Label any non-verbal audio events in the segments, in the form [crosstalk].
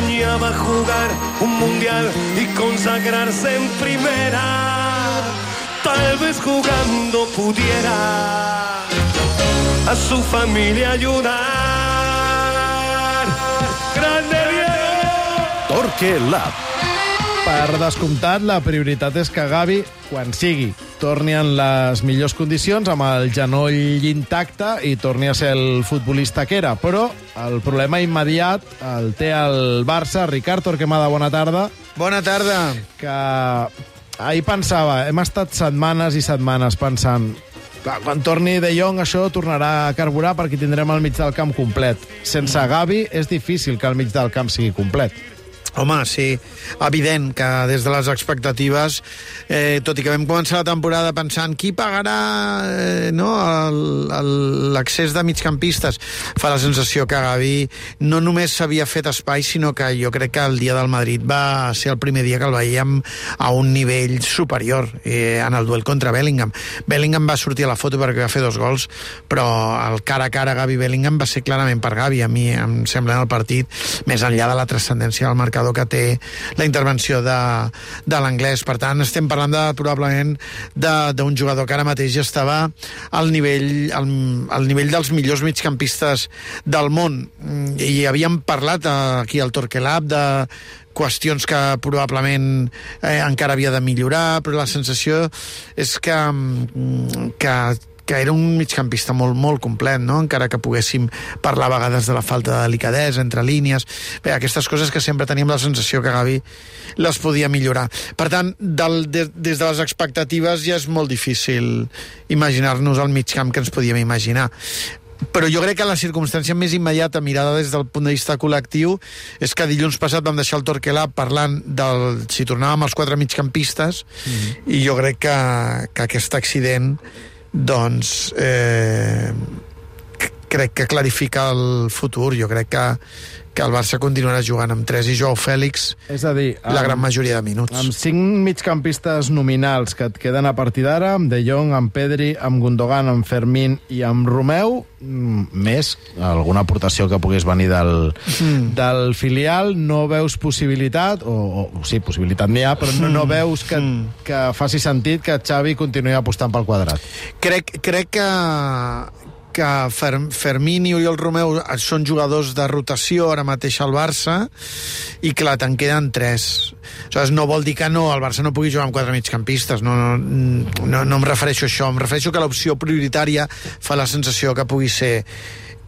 soñaba jugar un mundial y consagrarse en primera. Tal vez jugando pudiera a su familia ayudar. ¡Grande Diego! Torque Lab. Per descomptat, la prioritat és que Gavi, quan sigui, torni en les millors condicions, amb el genoll intacte i torni a ser el futbolista que era. Però el problema immediat el té el Barça. Ricard Torquemada, bona tarda. Bona tarda. Que ahir pensava, hem estat setmanes i setmanes pensant clar, quan torni De Jong això tornarà a carburar perquè tindrem el mig del camp complet. Sense Gavi és difícil que el mig del camp sigui complet. Home, sí, evident que des de les expectatives, eh, tot i que vam començar la temporada pensant qui pagarà eh, no, l'accés de migcampistes, fa la sensació que Gavi no només s'havia fet espai, sinó que jo crec que el dia del Madrid va ser el primer dia que el veiem a un nivell superior eh, en el duel contra Bellingham. Bellingham va sortir a la foto perquè va fer dos gols, però el cara a cara Gavi-Bellingham va ser clarament per Gavi. A mi em sembla en el partit, més enllà de la transcendència del marcador marcador que té la intervenció de, de l'anglès. Per tant, estem parlant de, probablement d'un jugador que ara mateix ja estava al nivell, al, al nivell dels millors migcampistes del món. I havíem parlat aquí al Torquelab de qüestions que probablement eh, encara havia de millorar, però la sensació és que, que que era un migcampista molt, molt complet, no? encara que poguéssim parlar a vegades de la falta de delicadesa entre línies. Bé, aquestes coses que sempre teníem la sensació que Gavi les podia millorar. Per tant, del, de, des de les expectatives ja és molt difícil imaginar-nos el migcamp que ens podíem imaginar però jo crec que la circumstància més immediata mirada des del punt de vista col·lectiu és que dilluns passat vam deixar el Torquelà parlant del si tornàvem als quatre migcampistes mm -hmm. i jo crec que, que aquest accident doncs eh, crec que clarifica el futur. Jo crec que, que el Barça continuarà jugant amb 3 i Joao Fèlix és a dir, la gran majoria de minuts. Amb 5 migcampistes nominals que et queden a partir d'ara, amb De Jong, amb Pedri, amb Gundogan, amb Fermín i amb Romeu, mm, més alguna aportació que pogués venir del, mm. del filial, no veus possibilitat, o, o sí, possibilitat n'hi ha, però no, no veus que, mm. que faci sentit que Xavi continuï apostant pel quadrat. Crec, crec que que Fer Fermín i Oriol Romeu són jugadors de rotació ara mateix al Barça i clar, te'n queden tres Aleshores, no vol dir que no, el Barça no pugui jugar amb quatre migcampistes no, no, no, no em refereixo a això em refereixo que l'opció prioritària fa la sensació que pugui ser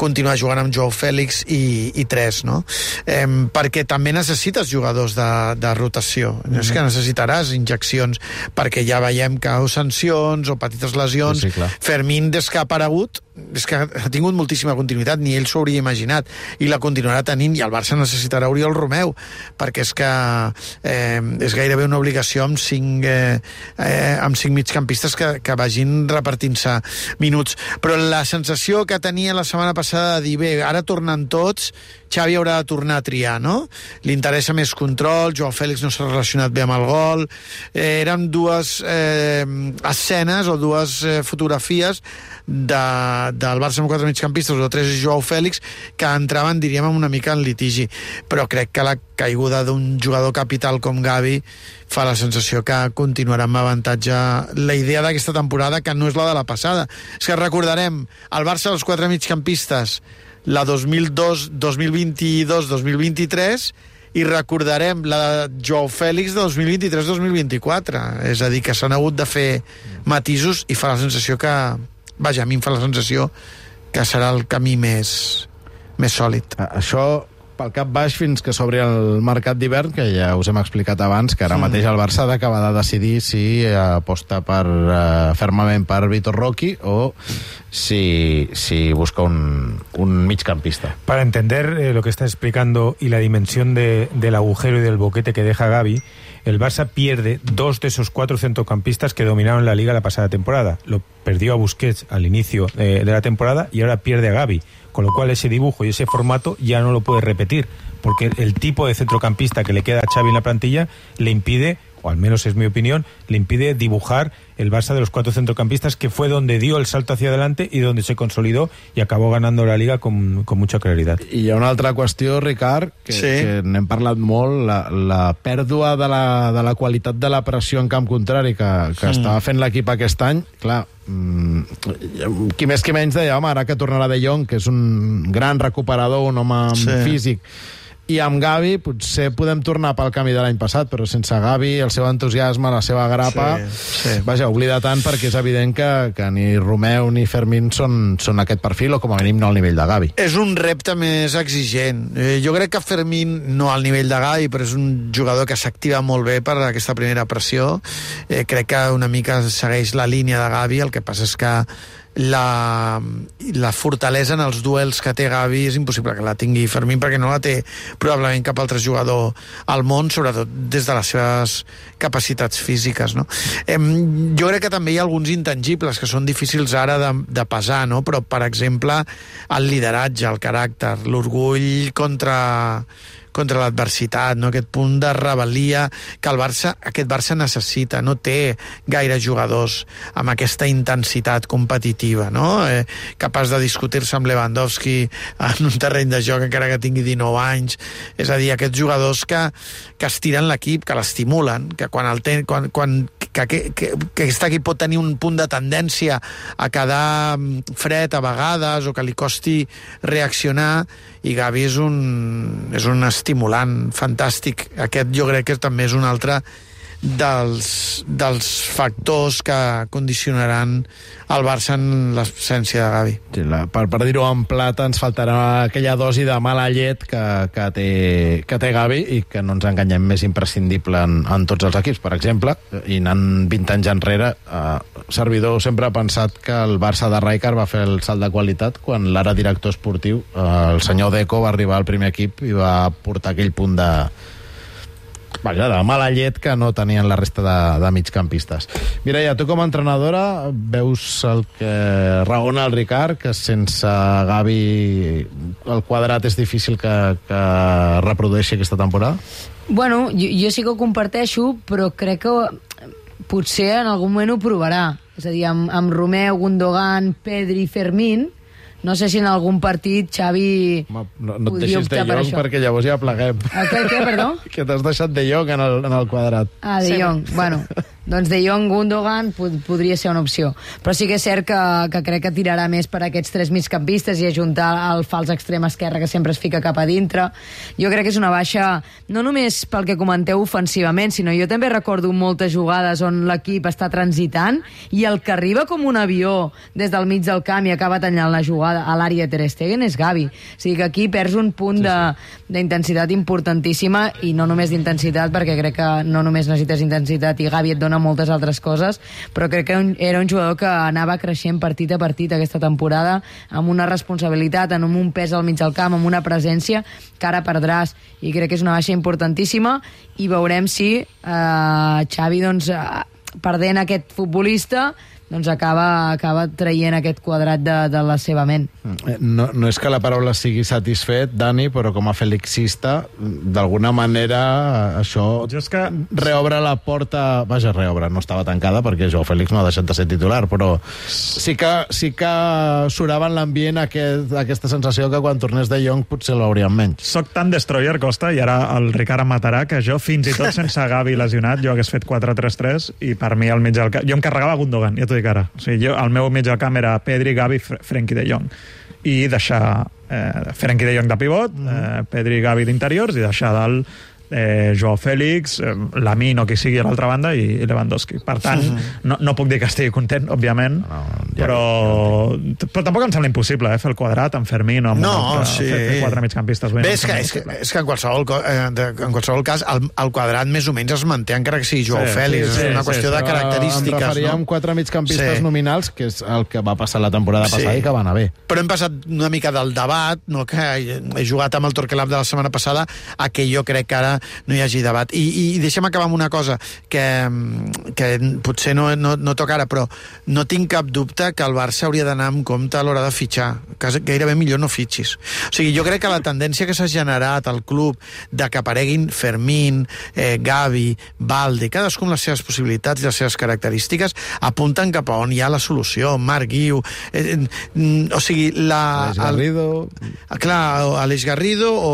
continuar jugant amb Joao Fèlix i, i tres, no? Eh, perquè també necessites jugadors de, de rotació. Mm -hmm. És que mhm. necessitaràs injeccions, perquè ja veiem que o sancions o petites lesions. Sí, sí, Fermín, des que ha aparegut, és que ha tingut moltíssima continuïtat, ni ell s'ho hauria imaginat, i la continuarà tenint, i el Barça necessitarà Oriol Romeu, perquè és que eh, és gairebé una obligació amb cinc, eh, eh, amb cinc migcampistes que, que vagin repartint-se minuts. Però la sensació que tenia la setmana passada de dir, bé, ara tornen tots, Xavi haurà de tornar a triar, no? Li interessa més control, Joao Fèlix no s'ha relacionat bé amb el gol, eh, eren dues eh, escenes o dues eh, fotografies de, del Barça amb quatre migcampistes o tres Joao Fèlix que entraven, diríem, una mica en litigi. Però crec que la caiguda d'un jugador capital com Gavi fa la sensació que continuarà amb avantatge la idea d'aquesta temporada que no és la de la passada. És que recordarem, el Barça dels quatre migcampistes la 2002, 2022, 2023 i recordarem la de Joao Fèlix de 2023-2024. És a dir, que s'han hagut de fer matisos i fa la sensació que... Vaja, a mi em fa la sensació que serà el camí més, més sòlid. Això pel cap baix fins que s'obri el mercat d'hivern, que ja us hem explicat abans, que ara sí. mateix el Barça ha d'acabar de decidir si aposta per, uh, fermament per Vitor Rocky o si, si busca un, un migcampista. Para entender eh, lo que está explicando y la dimensión de, del agujero y del boquete que deja Gaby, el Barça pierde dos de esos cuatro centrocampistas que dominaron la liga la pasada temporada. Lo perdió a Busquets al inicio eh, de la temporada y ahora pierde a Gaby con lo cual ese dibujo y ese formato ya no lo puede repetir, porque el tipo de centrocampista que le queda a Xavi en la plantilla le impide o al menos es mi opinión, le impide dibujar el Barça de los cuatro centrocampistas, que fue donde dio el salto hacia adelante y donde se consolidó y acabó ganando la Liga con, con mucha claridad. I hi ha una altra qüestió, Ricard, que, Sí. que n'hem parlat molt, la, la pèrdua de la, de la qualitat de la pressió en camp contrari que, que mm. estava fent l'equip aquest any, clar, mm, qui més qui menys deia, home, ara que tornarà De Jong, que és un gran recuperador, un home Sí. físic, i amb Gavi potser podem tornar pel camí de l'any passat, però sense Gavi, el seu entusiasme, la seva grapa... Sí, sí. Vaja, oblida tant perquè és evident que, que ni Romeu ni Fermín són, són aquest perfil, o com a mínim no al nivell de Gavi. És un repte més exigent. Eh, jo crec que Fermín, no al nivell de Gavi, però és un jugador que s'activa molt bé per aquesta primera pressió. Eh, crec que una mica segueix la línia de Gavi, el que passa és que la, la fortalesa en els duels que té Gavi és impossible que la tingui Fermín perquè no la té probablement cap altre jugador al món, sobretot des de les seves capacitats físiques. No? Em, jo crec que també hi ha alguns intangibles que són difícils ara de, de pesar, no? però per exemple el lideratge, el caràcter, l'orgull contra contra l'adversitat, no? aquest punt de rebel·lia que el Barça, aquest Barça necessita, no té gaire jugadors amb aquesta intensitat competitiva, no? eh, capaç de discutir-se amb Lewandowski [laughs] en un terreny de joc encara que tingui 19 anys, és a dir, aquests jugadors que, que estiren l'equip, que l'estimulen, que quan el ten, quan, quan que, que, que, que aquest equip pot tenir un punt de tendència a quedar mm, fred a vegades o que li costi reaccionar i Gavi és un, és un estimulant fantàstic. Aquest jo crec que també és un altre dels, dels factors que condicionaran el Barça en l'absència de Gavi. Sí, la, per, per dir-ho en plata, ens faltarà aquella dosi de mala llet que, que, té, que té Gavi i que no ens enganyem més imprescindible en, en tots els equips. Per exemple, i anant 20 anys enrere, eh, Servidor sempre ha pensat que el Barça de Rijkaard va fer el salt de qualitat quan l'ara director esportiu, eh, el senyor Deco, va arribar al primer equip i va portar aquell punt de, Vaja, de mala llet que no tenien la resta de, de migcampistes. Mireia, tu com a entrenadora veus el que raona el Ricard, que sense Gavi el quadrat és difícil que, que reprodueixi aquesta temporada? Bueno, jo, jo sí que ho comparteixo, però crec que potser en algun moment ho provarà. És a dir, amb, amb Romeu, Gundogan, Pedri, Fermín, no sé si en algun partit Xavi Home, no, no et deixis de per Jong això. perquè llavors ja pleguem. El què, què, perdó? [laughs] que t'has deixat de Jong en el, en el quadrat. Ah, De Sí. Jong. Bueno, [laughs] doncs De Jong, Gundogan pod podria ser una opció. Però sí que és cert que, que crec que tirarà més per aquests tres migcampistes i ajuntar el fals extrem esquerre que sempre es fica cap a dintre. Jo crec que és una baixa, no només pel que comenteu ofensivament, sinó jo també recordo moltes jugades on l'equip està transitant i el que arriba com un avió des del mig del camp i acaba tallant la jugada a l'àrea de Ter Stegen és Gavi. O sigui que aquí perds un punt sí, sí. d'intensitat importantíssima i no només d'intensitat, perquè crec que no només necessites intensitat i Gavi et dona moltes altres coses, però crec que era un jugador que anava creixent partit a partit aquesta temporada, amb una responsabilitat, amb un pes al mig del camp, amb una presència que ara perdràs, i crec que és una baixa importantíssima, i veurem si eh, Xavi, doncs, eh, perdent aquest futbolista, doncs acaba, acaba traient aquest quadrat de, de la seva ment. Eh, No, no és que la paraula sigui satisfet, Dani, però com a felixista, d'alguna manera eh, això Jo és que- reobre la porta... Vaja, reobre, no estava tancada perquè Joao Fèlix no ha deixat de ser titular, però sí que, sí que surava en l'ambient aquest, aquesta sensació que quan tornés de Jong potser l'hauríem menys. Soc tan destroyer, Costa, i ara el Ricard em matarà, que jo, fins i tot sense Gavi lesionat, jo hagués fet 4-3-3, i per mi al mig del. Jo em carregava Gundogan, ja t'ho dic ara. O sigui, jo, el meu del camp era Pedri, Gavi, Fr Frenkie de Jong. I deixar eh, Frenkie de Jong de pivot, eh, Pedri, Gavi d'interiors, i deixar dalt eh, Joao Fèlix, eh, Lamin o qui sigui a l'altra banda i, i Lewandowski. Per tant, no, no puc dir que estigui content, òbviament, No, ja- però, però tampoc em sembla impossible eh, fer el quadrat amb Fermín o amb No, un altre, sí. fer, fer quatre migcampistes. Bé, no és que, és, que, és que en qualsevol, eh, en qualsevol cas el, el quadrat més o menys es manté encara que sigui Joao Sí, Fèlix. sí, és una sí, qüestió sí, de característiques. Em referia no? amb quatre migcampistes Sí. nominals, que és el que va passar la temporada Sí. passada i que va anar bé. Però hem passat una mica del debat, no, que he jugat amb el Torquelab de la setmana passada, a que jo crec que ara no hi hagi debat. I, i deixa'm acabar amb una cosa que, que potser no, no, no toca ara, però no tinc cap dubte que el Barça hauria d'anar amb compte a l'hora de fitxar. Que gairebé millor no fitxis. O sigui, jo crec que la tendència que s'ha generat al club de que apareguin Fermín, eh, Gavi, Valde, cadascun les seves possibilitats i les seves característiques, apunten cap a on hi ha la solució. Marc Guiu... Eh, eh, o sigui, la... Aleix Garrido... El, clar, Aleix Garrido o,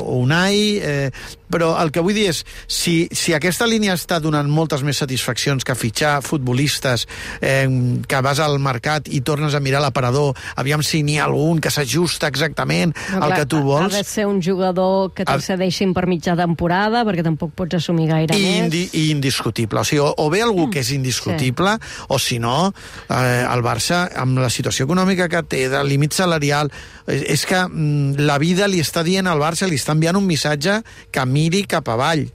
o Unai... Eh, però el que vull dir és, si, si aquesta línia està donant moltes més satisfaccions que fitxar futbolistes, eh, que vas al mercat i tornes a mirar l'aparador, aviam si n'hi ha algun que s'ajusta exactament No, al clar, que tu vols... Ha de ser un jugador que te'l cedeixin per mitja temporada, perquè tampoc pots assumir gaire I, més. indi i indiscutible. O sigui, o, o bé algú que és indiscutible, sí. o si no, eh, el Barça, amb la situació econòmica que té, de límit salarial, és, és que mm, la vida li està dient al Barça, li està enviant un missatge que miri cap avall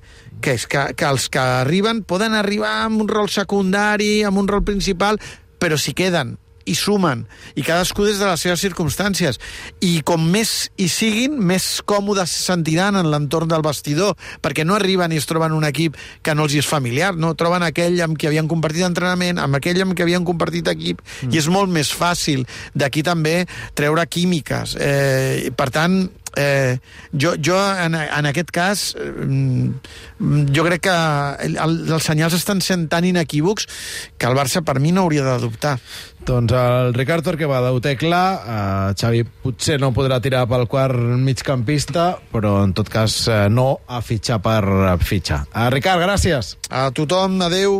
que és que, que els que arriben poden arribar amb un rol secundari, amb un rol principal, però si queden i sumen, i cadascú des de les seves circumstàncies. I com més hi siguin, més còmodes se sentiran en l'entorn del vestidor, perquè no arriben i es troben un equip que no els és familiar, no? Troben aquell amb qui havien compartit entrenament, amb aquell amb qui havien compartit equip, mm. i és molt més fàcil d'aquí també treure químiques. Eh, per tant, eh, jo, jo en, en aquest cas eh, jo crec que el, el, els senyals estan sent tan inequívocs que el Barça per mi no hauria de dubtar Doncs el Ricard Torquemada ho té clar, uh, Xavi potser no podrà tirar pel quart migcampista, però en tot cas uh, no a fitxar per fitxar. Uh, Ricard, gràcies. a tothom, adeu